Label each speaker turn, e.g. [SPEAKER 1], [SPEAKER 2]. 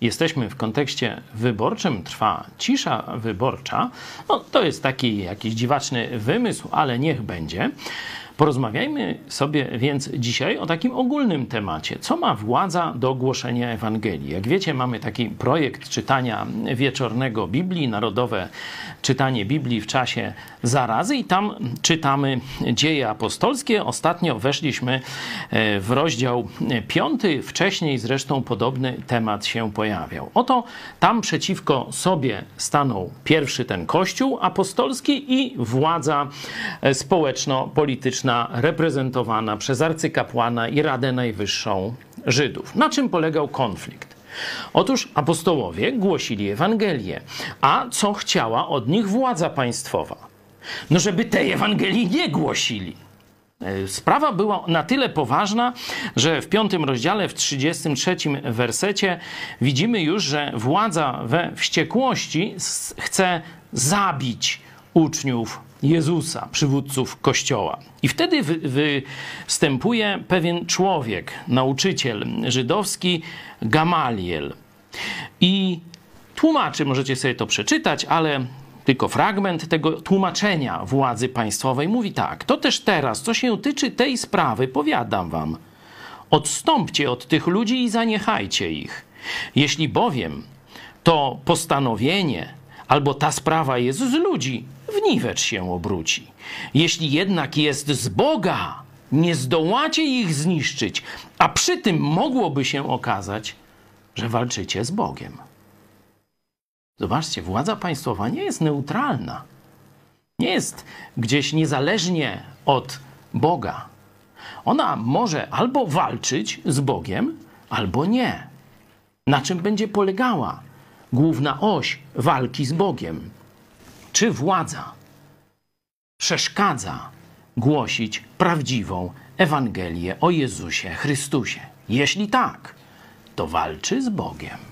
[SPEAKER 1] jesteśmy w kontekście wyborczym, trwa cisza wyborcza, no to jest taki jakiś dziwaczny wymysł, ale niech będzie. Porozmawiajmy sobie więc dzisiaj o takim ogólnym temacie. Co ma władza do głoszenia Ewangelii? Jak wiecie, mamy taki projekt czytania wieczornego Biblii, narodowe czytanie Biblii w czasie zarazy i tam czytamy dzieje apostolskie. Ostatnio weszliśmy e, w rozdział piąty, wcześniej zresztą podobny temat się pojawiał. Oto tam przeciwko sobie stanął pierwszy ten kościół apostolski i władza e, społeczno-polityczna reprezentowana przez arcykapłana i Radę Najwyższą Żydów. Na czym polegał konflikt? Otóż apostołowie głosili Ewangelię, a co chciała od nich władza państwowa? No, żeby tej Ewangelii nie głosili. E, sprawa była na tyle poważna, że w piątym rozdziale, w 33 wersecie widzimy już, że władza we wściekłości chce zabić uczniów Jezusa, przywódców Kościoła. I wtedy wy, występuje pewien człowiek, nauczyciel żydowski, Gamaliel. I tłumaczy, możecie sobie to przeczytać, ale tylko fragment tego tłumaczenia władzy państwowej mówi tak: To też teraz, co się tyczy tej sprawy, powiadam wam, odstąpcie od tych ludzi i zaniechajcie ich. Jeśli bowiem to postanowienie albo ta sprawa jest z ludzi, w niwecz się obróci. Jeśli jednak jest z Boga, nie zdołacie ich zniszczyć, a przy tym mogłoby się okazać, że walczycie z Bogiem. Zobaczcie, władza państwowa nie jest neutralna. Nie jest gdzieś niezależnie od Boga. Ona może albo walczyć z Bogiem, albo nie. Na czym będzie polegała główna oś walki z Bogiem? Czy władza przeszkadza głosić prawdziwą Ewangelię o Jezusie Chrystusie? Jeśli tak, to walczy z Bogiem.